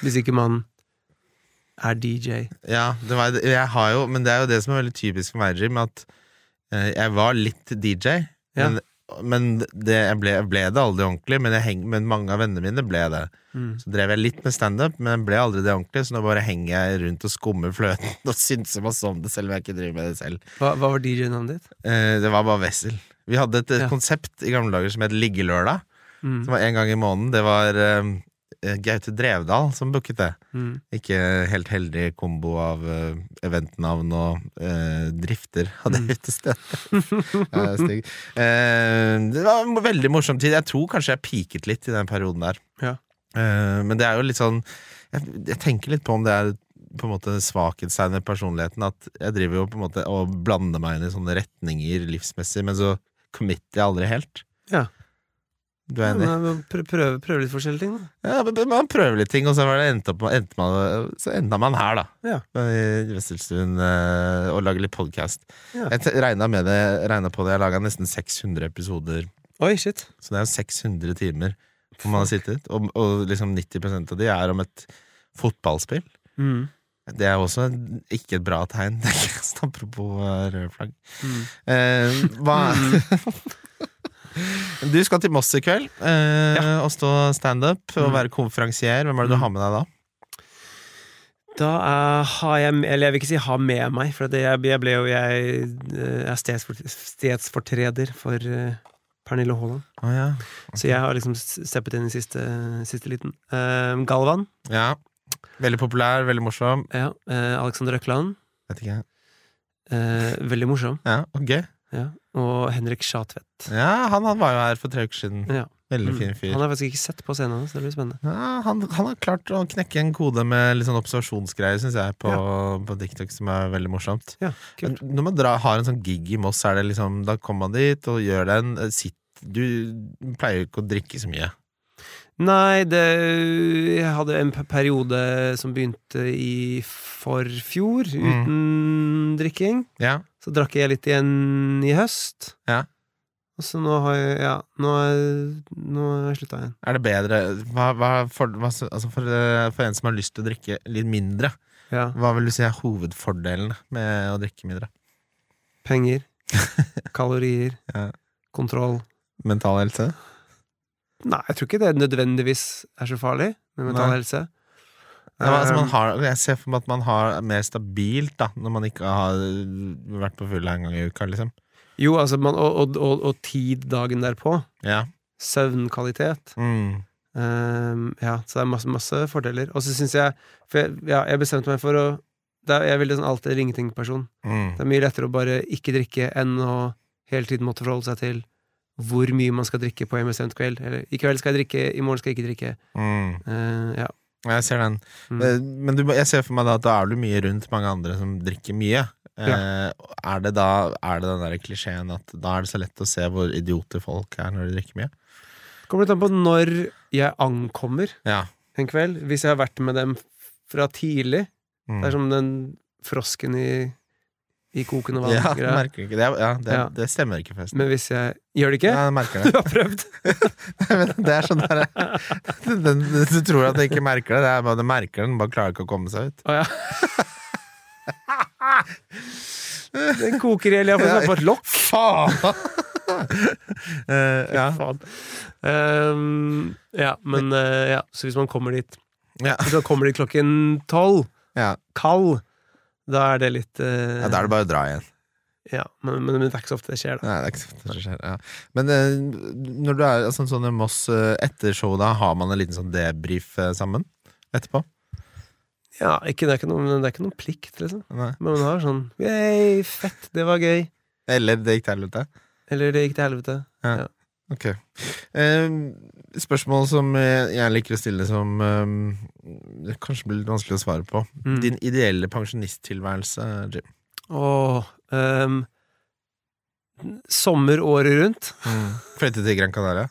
Hvis ikke man er DJ. Ja, det var, jeg har jo, men det er jo det som er veldig typisk for meg, Jim, at eh, jeg var litt DJ. Ja. Men, men det, jeg, ble, jeg ble det aldri ordentlig, men, heng, men mange av vennene mine ble det. Mm. Så drev jeg litt med standup, men ble aldri det ordentlig, så nå bare henger jeg rundt og skummer fløten og synser masse om det, selv om jeg ikke driver med det selv. Hva, hva var DJ-navnet ditt? Eh, det var bare Wessel. Vi hadde et, et Ja. konsept i gamle dager som het Liggelørdag, Mm. som var en gang i måneden. Det var eh, Gaute Drevdal som booket det. Mm. Ikke helt heldig kombo av uh, eventnavn og uh, drifter av det Mm. utestedet. Eh, det var en veldig morsom tid. Jeg tror kanskje jeg peaket litt i den perioden der. Ja. Eh, men det er jo litt sånn jeg, jeg tenker litt på om det er på en måte svakhetstegn ved personligheten. At jeg driver jo på en måte og blander meg inn i sånne retninger livsmessig, men så committer jeg aldri helt. Ja. Du er enig? Men prøv, prøve, prøve litt forskjellige ting, da. Ja, Man prøver litt ting, og så, endte opp, endte man, så endte man her, da. Ja. I Wesselstuen eh, og lager litt podkast. Ja. Jeg regna med det, regnet på det. Jeg laga nesten 600 episoder, Oi, shit. så det er jo 600 timer hvor man har sittet. Og, og liksom 90% av de er om et fotballspill. Mm. Det er også ikke et bra tegn. Ikke- Apropos rød røde flagg. Mm. Eh, hva Du skal til Moss i kveld eh, og stå standup og Mm. være konferansier. Hvem er det du Mm. har med deg da? Da er, har jeg Eller jeg vil ikke si ha med meg, for det, jeg, jeg ble jo Jeg eh, er stedsfortreder for uh, Pernille Haaland. Oh, ja. Så jeg har liksom steppet inn i siste, siste liten. Uh, Galvan. ja. Veldig populær, veldig morsom. Ja. Uh, Alexander Røkland. Vet ikke. eh, veldig morsom. Ja, gøy. Ja. Og Henrik Schatvedt. Ja, han, han var jo her for tre uker siden. Ja. Veldig Mm. fin fyr. Han har faktisk ikke sett på scenen hans, det blir spennende. Ja, han, han har klart å knekke en kode med litt sånn observasjonsgreier, syns jeg, på, på TikTok, som er veldig morsomt. Ja, kult. når man drar, har en sånn gig i Moss, er det liksom, da kommer man dit og gjør den. Sitt, du pleier jo ikke å drikke så mye. Nei, det Jeg hadde en periode som begynte i forfjor, uten drikking. Ja, Så drakk jeg litt igjen i høst. Ja. Og så nå har jeg Ja, nå har nå har jeg slutta igjen. Er det bedre hva, hva, for, hva, altså for, eh, for en som har lyst til å drikke litt mindre, Ja. hva vil du si er hovedfordelene med å drikke mindre? Penger. kalorier. Ja. Kontroll. Mental helse? Nei, jeg tror ikke det nødvendigvis er så farlig med mental Nei. helse. Ja, altså, man Um, har, jeg ser for meg at man har mer stabilt da når man ikke har vært på full en gang i uka. Liksom. jo, altså, man, og, og, og, tid dagen derpå. Ja. Søvnkvalitet. Mm. Um, ja, så det er masse, masse fordeler. Og så syns jeg For jeg, ja, jeg bestemte meg for å er, Jeg er veldig sånn alt eller ingenting-person. Mm. Det er mye lettere å bare ikke drikke enn å hele tiden måtte forholde seg til hvor mye man skal drikke på en bestemt kveld. Eller i kveld skal jeg drikke, i morgen skal jeg ikke drikke. Mm. Uh, ja. Jeg ser den. Mm. Men du, jeg ser for meg da at da er du mye rundt mange andre som drikker mye. Eh, er det da er det den der klisjeen at da er det så lett å se hvor idioter folk er når de drikker mye? Kommer litt an på når jeg ankommer Ja. en kveld. Hvis jeg har vært med dem fra tidlig. Mm. Det er som den frosken i, i kokende vann. ja, det. Ja, det, Ja. det stemmer ikke, forresten. Men hvis jeg Gjør det ikke? Ja, jeg merker Du har prøvd? Men det er sånn der, Du tror at jeg ikke merker det, det er bare du merker den, bare klarer ikke å komme seg ut. Å ja. Den koker i hjel. Jeg har fått- lokk. Faen! uh, ja. Ehm, ja, men uh, ja, så hvis man kommer dit Ja. Hvis man kommer dit klokken tolv, Ja. kald, da er det litt eh, ja, da er det bare å dra igjen. ja, men, men, men det er ikke så ofte det skjer, da. Nei, det er ikke så ofte det skjer. Ja. Men eh, når du er altså, sånn i Moss eh, etter show, da har man en liten sånn debrief eh, sammen etterpå? Ja, ikke, det, er ikke noe, det er ikke noen plikt, liksom. Nei. Men man har sånn Yay, fett, det var gøy. Eller det gikk til helvete? Eller det gikk til helvete. Ok. Eh, spørsmål som jeg liker å stille, som eh, det kanskje blir litt vanskelig å svare på. Mm. Din ideelle pensjonisttilværelse, Jim? Åh, um, sommer året rundt. Flytte til Gran Canaria?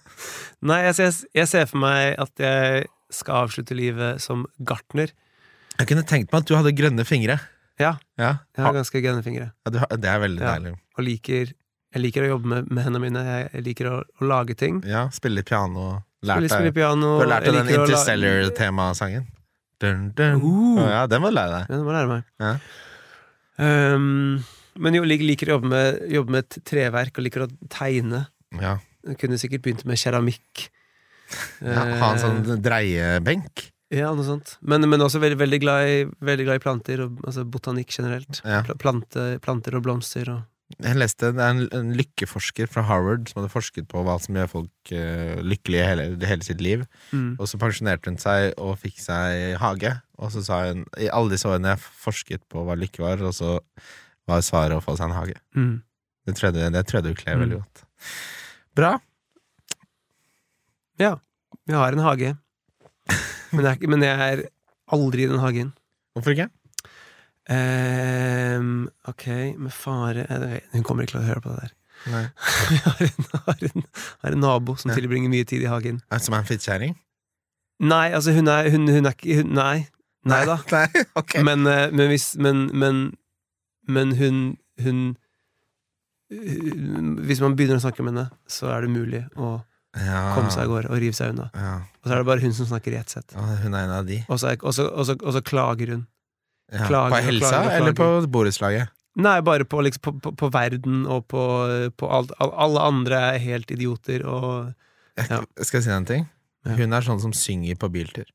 Nei, jeg ser, jeg ser for meg at jeg skal avslutte livet som gartner. Jeg kunne tenkt meg at du hadde grønne fingre. Ja. Ja, Jeg har ganske grønne fingre. ja, du Det er veldig Ja. deilig. Og liker, jeg liker å jobbe med, med hendene mine. Jeg liker å, å lage ting. Ja, Spille piano. Lært Spille, spille piano. du har lært deg den Interstellar-temasangen? Dun, dun. Uh. Ja, den må du lære deg. Ja, det må du lære meg. Ja. Um, men jo, jeg liker å jobbe med, jobbe med et treverk og liker å tegne. Ja. Jeg kunne sikkert begynt med keramikk. Ja, ha en Eh, sånn dreiebenk. Ja, noe sånt. Men, men også veldig, veldig, glad i, veldig glad i planter, og, altså botanikk generelt. Ja. Pla- Plante, planter og blomster og Jeg leste det er en, en lykkeforsker fra Harvard som hadde forsket på hva som gjør folk uh, lykkelige hele, hele sitt liv. mm. Og så pensjonerte hun seg og fikk seg hage. Og så sa hun i alle disse årene jeg forsket på hva lykke var, og så var svaret å få seg en hage. Mm. Det tror jeg, det tror jeg du kler Mm. veldig godt. Bra. Ja. Jeg har en hage, men jeg, men jeg er aldri i den hagen. Hvorfor ikke? Ehm, ok, med fare Hun kommer ikke til å høre på det der. Vi har har har en nabo som Nei. tilbringer mye tid i hagen. Som er en fittkjerring? Nei, altså, hun er, hun, hun er ikke hun, Nei. Nei da. Nei, okay. Men, eh, men hvis Men, men, men hun, hun Hvis man begynner å snakke med henne, så er det mulig å ja. komme seg av gårde og rive seg unna. Ja. Og så er det bare hun som snakker i ett sett. Og så klager hun. Ja. Klager på helsa klager og eller på klager. borettslaget? Nei, bare på, liksom, på, på, på verden og på, på alt. Al- Alle andre er helt idioter og Jeg, Skal jeg si deg en ting? Ja. Hun er sånn som synger på biltur.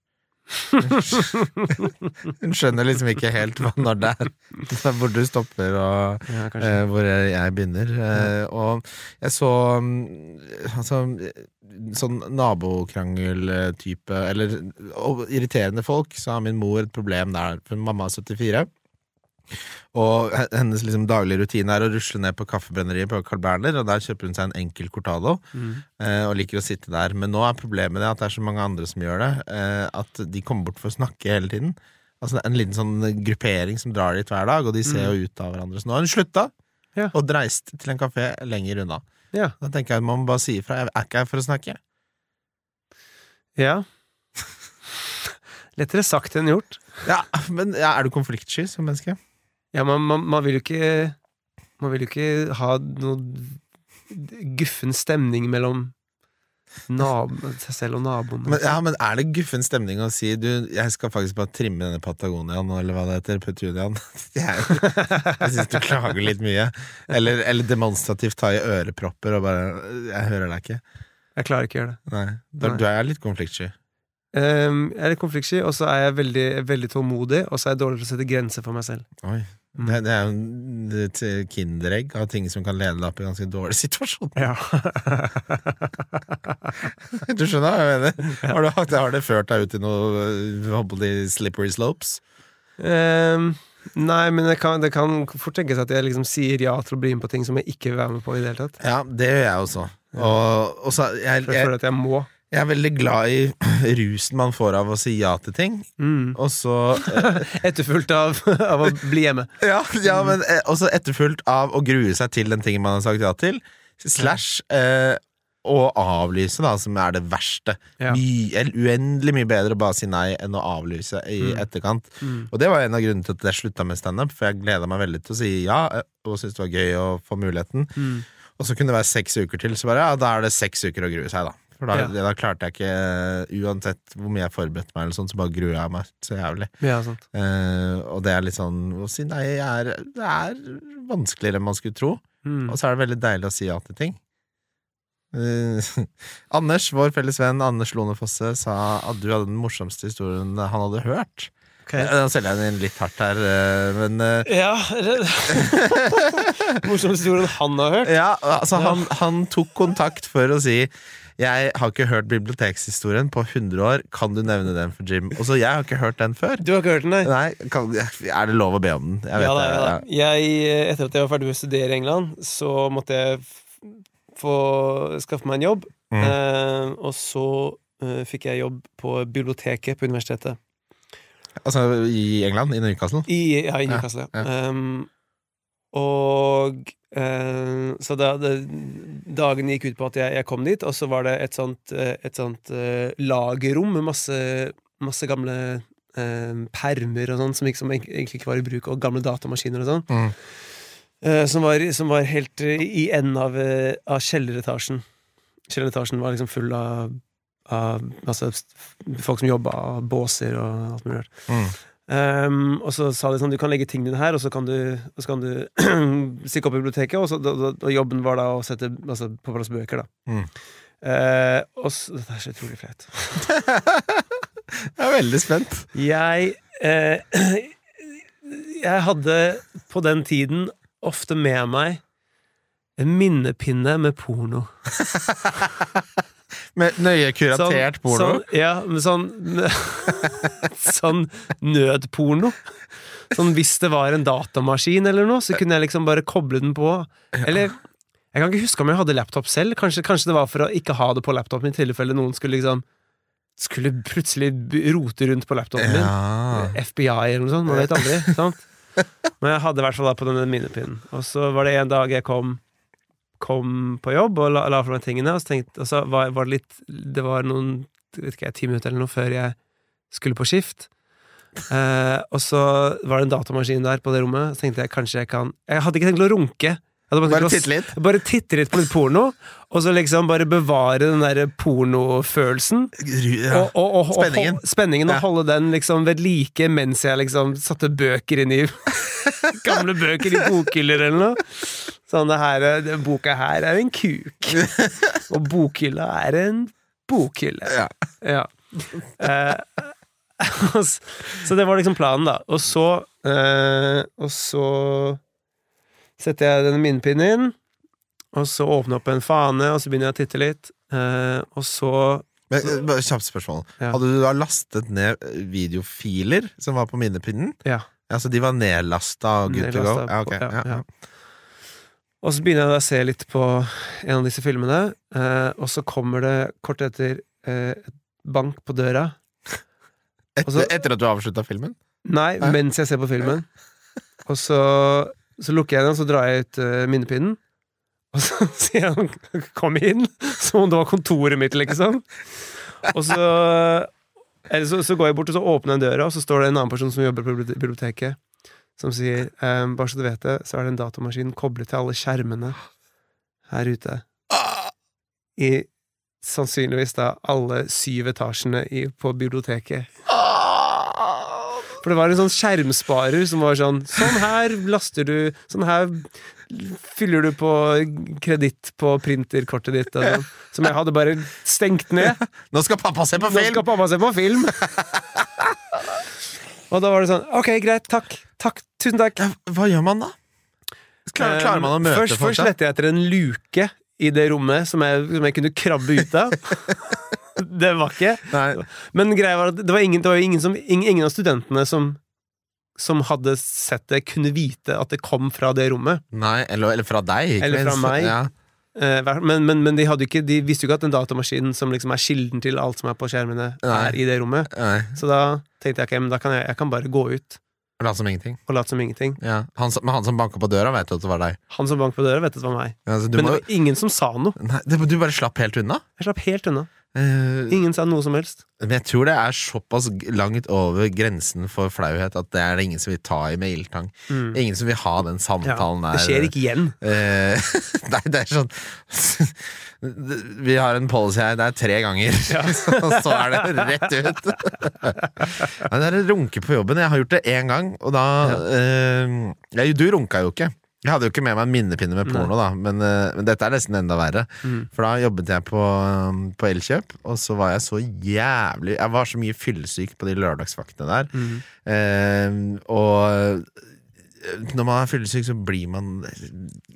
Hun skjønner liksom ikke helt hva, når det er hvor du stopper og Ja, eh, hvor jeg, jeg begynner. Eh, og jeg så mm, altså sånn nabokrangeltype Eller irriterende folk, så har min mor et problem der. For mamma er 74. Og hennes liksom daglige rutine er å rusle ned på kaffebrenneriet på Carl Berner, og der kjøper hun seg en enkel cortado. Mm. eh, og liker å sitte der. Men nå er problemet det at det er så mange andre som gjør det, eh, at de kommer bort for å snakke hele tiden. Altså En liten sånn gruppering som drar dit hver dag, og de ser jo ut av hverandre. Så nå har hun slutta, Ja. og dreist til en kafé lenger unna. Ja. Da tenker jeg at man må bare si ifra. Jeg er ikke her for å snakke. ja. Lettere sagt enn gjort. Ja, Men er du konfliktsky som menneske? Ja, man, man, man vil jo ikke Man vil jo ikke ha noe guffen stemning mellom seg selv og naboene. Men, ja, men er det guffen stemning å si du, jeg skal faktisk bare trimme denne Patagoniaen, eller hva det heter, Petunian Jeg, jeg syns du klager litt mye. Eller, eller demonstrativt ta i ørepropper og bare Jeg hører deg ikke. Jeg klarer ikke å gjøre det. Nei. Da, Nei. Du er litt konfliktsky. Um, jeg er litt konfliktsky, og så er jeg veldig, veldig tålmodig, og så er jeg dårlig til å sette grenser for meg selv. Oi. Mm. Det, det er jo et kinderegg av ting som kan lede deg opp i ganske dårlige situasjoner. Ja. Du skjønner hva jeg mener? Har, du, har det ført deg ut i noe jeg, slippery slopes? Um, nei, men det kan, det kan fort tenkes at jeg liksom sier ja til å bli med på ting som jeg ikke vil være med på i det hele tatt. Ja, det gjør jeg også. Og, og så, jeg, jeg jeg, føler at jeg må. Jeg er veldig glad i rusen man får av å si ja til ting. Mm. Og så eh, Etterfulgt av, av å bli hjemme. Ja, ja men eh, også etterfulgt av å grue seg til den tingen man har sagt ja til. Slash eh, å avlyse, da, som er det verste. Ja. My, uendelig mye bedre å bare si nei enn å avlyse i Mm. etterkant. Mm. Og det var en av grunnene til at jeg slutta med standup, for jeg gleda meg veldig til å si ja, eh, og syntes det var gøy å få muligheten. Mm. Og så kunne det være seks uker til, så bare ja, da er det seks uker å grue seg, da. For da, Ja. da klarte jeg ikke, uansett hvor mye jeg forberedte meg, eller sånt, så bare gruer jeg meg så jævlig. Ja, sant. Eh, og det er litt sånn å si nei er, det er vanskeligere enn man skulle tro. Mm. Og så er det veldig deilig å si ja til ting. Eh, Anders, vår felles venn Anders Lone Fosse, sa at du hadde den morsomste historien han hadde hørt. Okay. Nå selger jeg den litt hardt her, eh, men eh, Ja Morsomste historien han har hørt. Ja, altså han, han tok kontakt for å si jeg har ikke hørt bibliotekshistorien på 100 år. Kan du nevne den for Jim? Også, Jeg har ikke hørt den før. Du har ikke hørt den, nei? Nei, kan, Er det lov å be om den? Jeg vet Ja, da, ja, da. Jeg, etter at jeg var ferdig med å studere i England, så måtte jeg få skaffe meg en jobb. Mm. Eh, og så eh, fikk jeg jobb på biblioteket på universitetet. Altså i England? I Newcastle? I, ja, i Newcastle. ja. Ja. Um, og eh, Så da, det, dagen gikk ut på at jeg, jeg kom dit, og så var det et sånt, eh, et sånt eh, lagerrom med masse, masse gamle eh, permer og sånn som, ikke, som egentlig ikke var i bruk, og gamle datamaskiner og sånn. Mm. Eh, som, var, som var helt eh, i enden av, av kjelleretasjen. Kjelleretasjen var liksom full av, av altså, folk som jobba, båser og alt mulig rart. Mm. Um, og så sa de sånn du kan legge tingene dine her, og så kan du, og så kan du stikke opp i biblioteket. Og, så, da- og jobben var da å sette altså, på plass bøker, da. Mm. Uh, og så, Dette er så utrolig flaut. Jeg er veldig spent. Jeg uh, Jeg hadde på den tiden ofte med meg en minnepinne med porno. Med nøye kuratert porno. Sånn, ja, men sånn Sånn nødporno. Sånn hvis det var en datamaskin eller noe, så kunne jeg liksom bare koble den på. Eller jeg kan ikke huske om jeg hadde laptop selv. Kanskje, kanskje det var for å ikke ha det på laptopen i tilfelle noen skulle liksom Skulle plutselig rote rundt på laptopen min. ja. FBI eller noe sånt. Man vet aldri. sant? Men jeg hadde i hvert fall da på denne minnepinnen. Og så var det en dag jeg kom Kom på jobb og la, la fra meg tingene, og så, tenkte, og så var, var det litt Det var noen vet ikke, ti minutter eller noe før jeg skulle på skift. Eh, og så var det en datamaskin der på det rommet, så tenkte jeg kanskje jeg kan Jeg hadde ikke tenkt å runke. Bare, Bare titte litt. bare titte litt på litt porno, og så liksom bare bevare den der pornofølelsen. Ja. Og, og, og, og, Spenningen. spenningen og Ja. holde den liksom ved like mens jeg liksom satte bøker inn i Gamle bøker i bokhyller eller noe. Sånn, det her, er- den boka her er en kuk. Og bokhylla er en bokhylle. Ja. Ja. Eh, og så det var liksom planen, da. Og så eh, Og så setter jeg denne minnepinnen inn, og så åpner jeg opp en fane, og så begynner jeg å titte litt. Eh, og så Men, eh, Kjapt spørsmål. Ja. Hadde du da lastet ned videofiler som var på minnepinnen? Ja. Altså de var nedlasta og good to go? Ja, ok. ja, Ja, ja. ja. Og så begynner jeg å se litt på en av disse filmene, eh, og så kommer det kort etter eh, et bank på døra. Etter, så- etter at du avslutta filmen? Nei, Hæ? mens jeg ser på filmen. Og så, så lukker jeg den, og så drar jeg ut eh, minnepinnen. Og så sier han 'kom inn', som om det var kontoret mitt, liksom. Og så, eller så, så går jeg bort og så åpner jeg døra, og så står det en annen person som jobber på biblioteket, som sier um, 'bare så du vet det, så er det en datamaskin koblet til alle skjermene her ute'. I sannsynligvis da alle syv etasjene i, på biblioteket. For det var en sånn skjermsparer som var sånn Sånn her laster du Sånn her fyller du på kreditt på printerkortet ditt. Sånn, som jeg hadde bare stengt ned. Nå skal pappa se på Nå film! skal pappa se på film! og da var det sånn Ok, greit. Takk. Takk. Tusen takk. Ja, hva gjør man da? Klarer, klarer man å møte Eh, først, folk Først lette jeg etter en luke i det rommet som jeg, som jeg kunne krabbe ut av. det var ikke. Nei. Men greia var at det var ingen, det var ingen, som, ingen, ingen av studentene som, som hadde sett det, kunne vite at det kom fra det rommet. Nei, eller, eller fra deg. ikke Eller fra meg. Ja. Eh, men, men, men de, ikke, de visste jo ikke at den datamaskinen som liksom er kilden til alt som er på skjermene, Nei. er i det rommet. Nei. Så da tenkte jeg ok, men da kan jeg, jeg kan bare gå ut Lat som ingenting. og late som ingenting. Ja. Han, som- men han som banka på døra, vet jo at det var deg. Han som banka på døra, vet at det var meg. Altså, men Men det var ingen som sa noe. nei, det, du bare slapp helt unna? Jeg slapp helt unna. Eh, Ingen sa noe som helst. men jeg tror det er såpass langt over grensen for flauhet at det er det ingen som vil ta i med ildtang. Mm. Ingen som vil ha den Ja, samtalen der. det skjer ikke igjen. Uh, nei, det er sånn Vi har en policy her, det er tre ganger, og så er det rett ut. Det er runke på jobben. Jeg har gjort det én gang, og da ja. uh, Du runka jo ikke. Jeg hadde jo ikke med meg en minnepinne med porno, da, men, eh, men dette er nesten enda verre. Mm. For da jobbet jeg på, um, på Elkjøp, og så var jeg så jævlig Jeg var så mye fyllesyk på de lørdagsvaktene der. Mm. Eh, og når man er fyllesyk, så blir man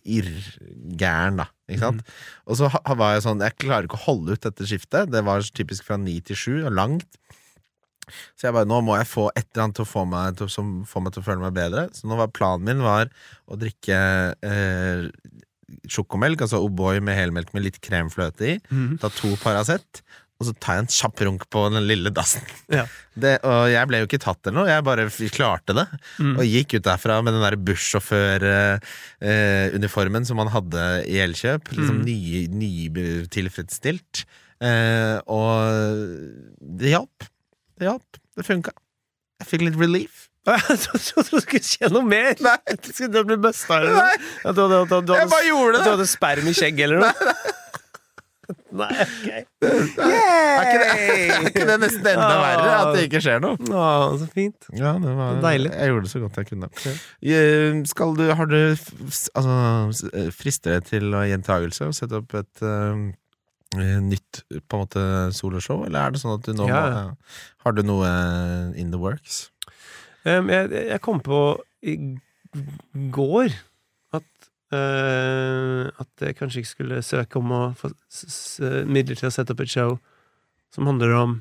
irrgæren, da. Ikke sant? Og så var jeg sånn Jeg klarer ikke å holde ut dette skiftet. Det var typisk fra ni til sju, og langt. Så jeg bare, nå må jeg få et eller annet til å få meg til, som får meg til å føle meg bedre. Så nå var planen min var å drikke eh, sjokomelk, altså O'boy med helmelk med litt kremfløte i. Mm. Ta to Paracet, og så tar jeg en kjapp runk på den lille dassen. Ja. Det, og jeg ble jo ikke tatt eller noe, jeg bare klarte det. Mm. Og gikk ut derfra med den der bussjåføruniformen som man hadde i Elkjøp. Liksom Mm. ny, nytilfredsstilt. Eh, og det hjalp. Det hjalp. Det funka. Jeg fikk litt relief. Jeg trodde du skulle skje noe mer! Nei. Du skulle bli busta eller noe. Nei. du, du at du Jeg bare gjorde det! du det! hadde sperm i skjegget eller noe. Nei, ok. Er ikke det, er ikke det nesten enda verre? At det ikke skjer noe? Å, så fint. Ja, det var deilig. Jeg gjorde det så godt jeg kunne. Eh, Skal du, har du altså, eh, frister det til å gjentagelse og sette opp et eh, nytt på en måte soloshow, eller er det sånn at du nå Ja. Har du noe eh, in the works? Um, jeg, jeg kom på i går at uh, At jeg kanskje ikke skulle søke om å få midler til å sette opp et show som handler om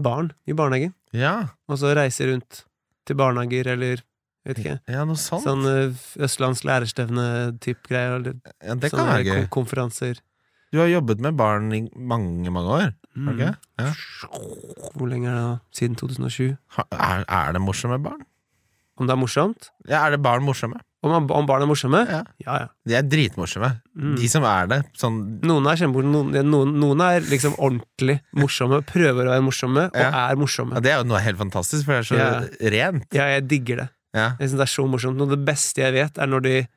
barn i barnehagen. Ja, Og så reise rundt til barnehager eller vet ikke. ja noe sånt. Sånn østlandsk Østlands lærerstevne-type greier. Ja, det kan gøy. konferanser. Du har jobbet med barn i mange, mange år. Mm. Okay? Ja. Hvor lenge er det da? Siden 2007? Ha- Er, er det morsomme barn? Om det er morsomt? Ja, er det barn morsomme? Om, om barn er morsomme? Ja. Ja, ja. De er dritmorsomme. Mm. De som er det. Sånn Noen er kjempemorsomme, noen, noen, noen er liksom ordentlig morsomme, prøver å være morsomme, og Ja. er morsomme. ja, Det er jo noe helt fantastisk, for det er så Ja. rent. Ja, jeg digger det. Ja. Jeg synes det er så morsomt. Noe av det beste jeg vet, er når de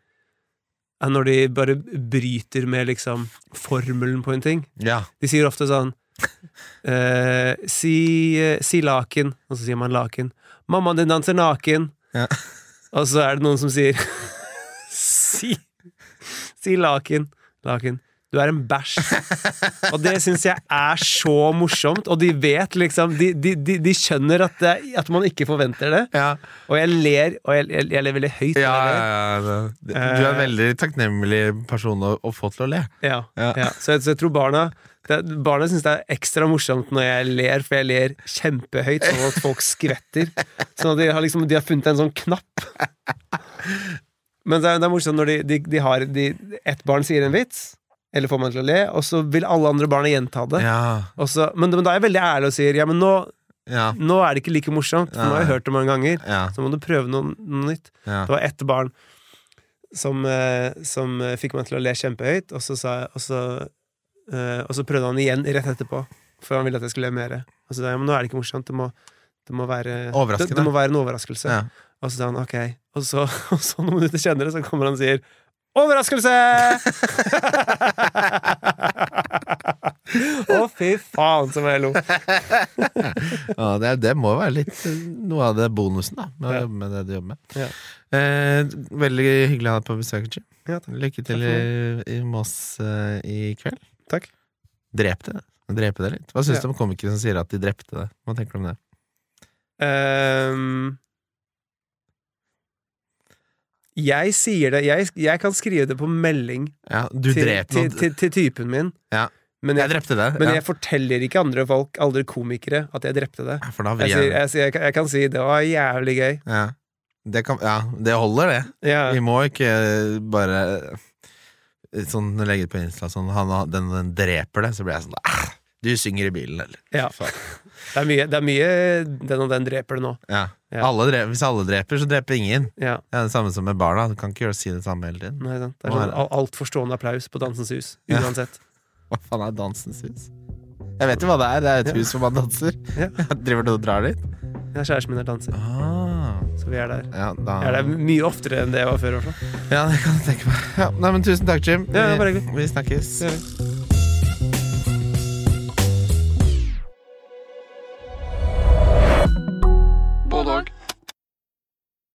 er når de bare bryter med liksom formelen på en ting. ja. De sier ofte sånn eh, si, eh, si laken, og så sier man laken. Mammaen din danser naken. Ja. Og så er det noen som sier si, si laken. Laken. Du er en bæsj. Og det syns jeg er så morsomt, og de vet liksom De, de, de, de skjønner at, det, at man ikke forventer det. Ja. Og jeg ler, og jeg, jeg, jeg ler veldig høyt. Ja, ja, Du er en veldig takknemlig person å, å få til å le. Ja. Så, jeg, så jeg tror barna det, Barna syns det er ekstra morsomt når jeg ler, for jeg ler kjempehøyt, sånn at folk skvetter. Sånn at de har, liksom, de har funnet en sånn knapp. Men det er, det er morsomt når de, de, de har Ett barn sier en vits, eller får meg til å le, og så vil alle andre barna gjenta det. Ja, Og så, men, men da er jeg veldig ærlig og sier ja, men nå, ja, nå er det ikke like morsomt, for nå har jeg hørt det mange ganger. ja, Så må du prøve noe, noe nytt. Det var ett barn som, eh, som eh, fikk meg til å le kjempehøyt, og så, sa og, så, eh, og så prøvde han igjen rett etterpå, for han ville at jeg skulle le mer. Og så sa jeg ja, men nå er det ikke morsomt, det må, det må være Det, det må være en overraskelse. Og så sa han ok. Og så, og så noen minutter senere så kommer han og sier Overraskelse! Å, fy faen, som jeg lo. ja det, det må være litt eh, noe av det bonusen da med å jobbe med det du jobber med. Ja. Eh, veldig hyggelig å ha deg på besøk. Jim. Ja. Lykke til i, i Moss eh, i kveld. Takk. Drep det. Drepe det litt. Hva syns Ja. du om komikere som sier at de drepte det? Hva tenker du om det? Ehm, jeg sier det jeg, jeg kan skrive det på melding Ja, du til, til, til, til typen min. Ja. Men, Jeg jeg, det. men jeg forteller ikke andre folk, andre komikere, at jeg drepte det. Sier, jeg, kan- si det var jævlig gøy. ja. Det kan, ja, det holder, det. Vi må ikke bare sånn legge det på Insta sånn han, den, den dreper det, så blir jeg sånn ah, Du synger i bilen, eller? Ja. Det, er mye, det er mye den og den dreper det nå. Ja. Ja. Alle dreper, hvis alle dreper, så dreper ingen. Ja, Det er det samme som med barna. Du kan ikke gjøre si det samme hele tiden. nei, sant. Det er sånn det- al- altfor stående applaus på Dansens Hus. Uansett. Hva faen er Dansens hus? Jeg vet jo hva det er. Det er et hus hvor man danser. Ja. Driver du og drar dit? Ja, kjæresten min er danser, Ah, så vi er der. da Jeg er der mye oftere enn det jeg var før. Også. Ja, det kan jeg tenke meg. Ja, nei, men tusen takk, Jim. Ja, Vi-. Vi snakkes.